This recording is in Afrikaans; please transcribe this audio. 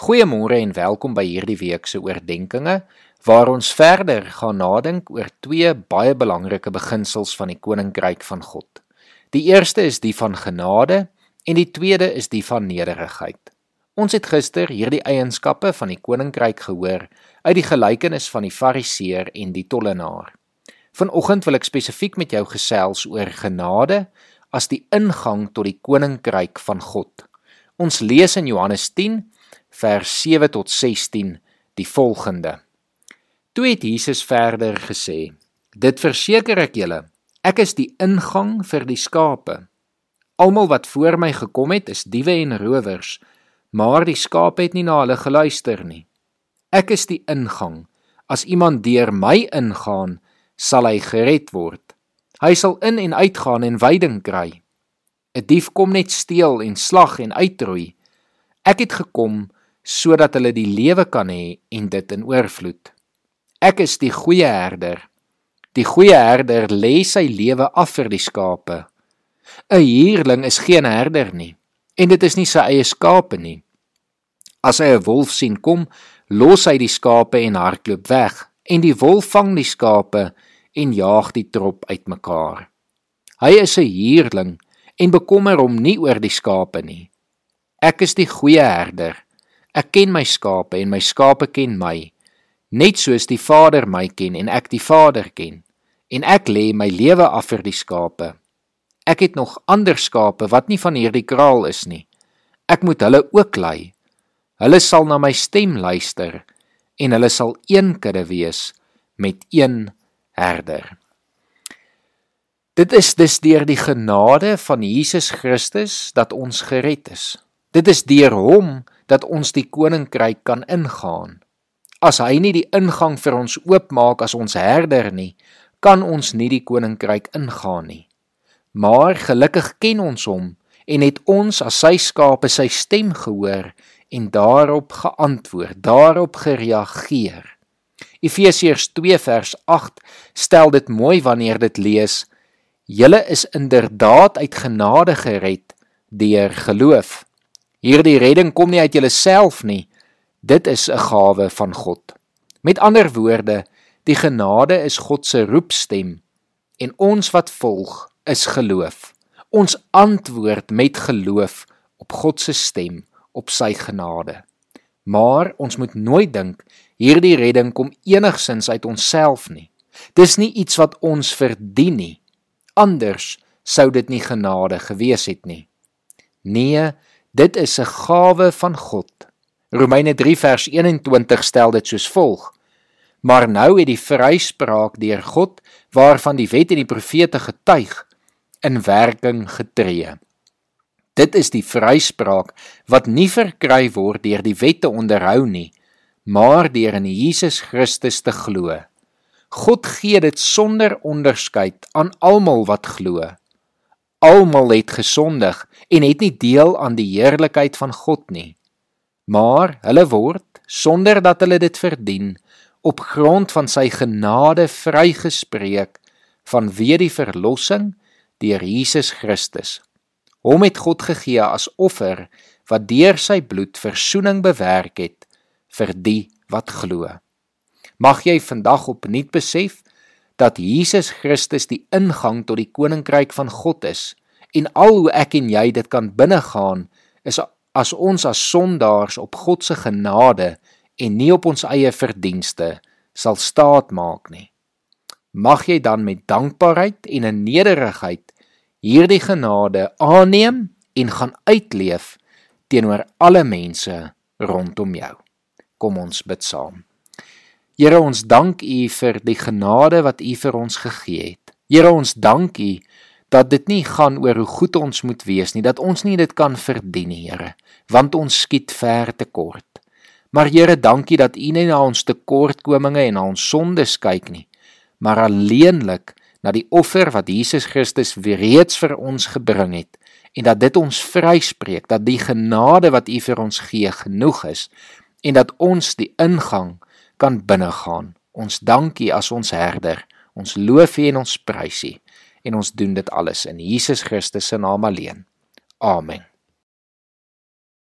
Goeiemôre en welkom by hierdie week se oordeenkings waar ons verder gaan nadink oor twee baie belangrike beginsels van die koninkryk van God. Die eerste is die van genade en die tweede is die van nederigheid. Ons het gister hierdie eienskappe van die koninkryk gehoor uit die gelykenis van die fariseer en die tollenaar. Vanoggend wil ek spesifiek met jou gesels oor genade as die ingang tot die koninkryk van God. Ons lees in Johannes 10 vers 7 tot 16 die volgende. Toe het Jesus verder gesê: Dit verseker ek julle, ek is die ingang vir die skape. Almal wat voor my gekom het, is diewe en rowers, maar die skape het nie na hulle geluister nie. Ek is die ingang. As iemand deur my ingaan, sal hy gered word. Hy sal in en uitgaan en veiding kry. 'n Dief kom net steel en slag en uitroei. Ek het gekom sodat hulle die lewe kan hê en dit in oorvloed. Ek is die goeie herder. Die goeie herder lê sy lewe af vir die skape. 'n Huurling is geen herder nie en dit is nie sy eie skape nie. As hy 'n wolf sien kom, los hy die skape en hardloop weg en die wolf vang die skape en jaag die trop uitmekaar. Hy is 'n huurling en bekommer hom nie oor die skape nie. Ek is die goeie herder. Ek ken my skape en my skape ken my, net soos die Vader my ken en ek die Vader ken. En ek lê my lewe af vir die skape. Ek het nog ander skape wat nie van hierdie kraal is nie. Ek moet hulle ook lei. Hulle sal na my stem luister en hulle sal een kudde wees met een herder. Dit is dus deur die genade van Jesus Christus dat ons gered is. Dit is deur hom dat ons die koninkryk kan ingaan. As hy nie die ingang vir ons oopmaak as ons herder nie, kan ons nie die koninkryk ingaan nie. Maar gelukkig ken ons hom en het ons as sy skape sy stem gehoor en daarop geantwoord, daarop gereageer. Efesiërs 2 vers 8 stel dit mooi wanneer dit lees: Julle is inderdaad uit genade gered deur geloof. Hierdie redding kom nie uit jouself nie. Dit is 'n gawe van God. Met ander woorde, die genade is God se roepstem en ons wat volg is geloof. Ons antwoord met geloof op God se stem, op sy genade. Maar ons moet nooit dink hierdie redding kom enigsins uit onsself nie. Dis nie iets wat ons verdien nie. Anders sou dit nie genade gewees het nie. Nee, Dit is 'n gawe van God. Romeine 3 vers 21 stel dit soos volg: Maar nou het die vryspraak deur God waarvan die wet en die profete getuig in werking getree. Dit is die vryspraak wat nie verkry word deur die wet te onderhou nie, maar deur in Jesus Christus te glo. God gee dit sonder onderskeid aan almal wat glo. Almal het gesondig en het nie deel aan die heerlikheid van God nie. Maar hulle word sonder dat hulle dit verdien op grond van sy genade vrygespreek vanweë die verlossing deur Jesus Christus. Hom het God gegee as offer wat deur sy bloed verzoening bewerk het vir die wat glo. Mag jy vandag opnuut besef dat Jesus Christus die ingang tot die koninkryk van God is en al hoe ek en jy dit kan binnegaan is as ons as sondaars op God se genade en nie op ons eie verdienste sal staat maak nie. Mag jy dan met dankbaarheid en 'n nederigheid hierdie genade aanneem en gaan uitleef teenoor alle mense rondom jou. Kom ons bid saam. Here ons dank U vir die genade wat U vir ons gegee het. Here ons dank U dat dit nie gaan oor hoe goed ons moet wees nie, dat ons nie dit kan verdien nie, Here, want ons skiet ver te kort. Maar Here, dankie dat U nie na ons tekortkominge en na ons sondes kyk nie, maar alleenlik na die offer wat Jesus Christus reeds vir ons gebring het en dat dit ons vryspreek, dat die genade wat U vir ons gee genoeg is en dat ons die ingang kan binnegaan. Ons dankie as ons herder. Ons loof U en ons prys U en ons doen dit alles in Jesus Christus se naam alleen. Amen.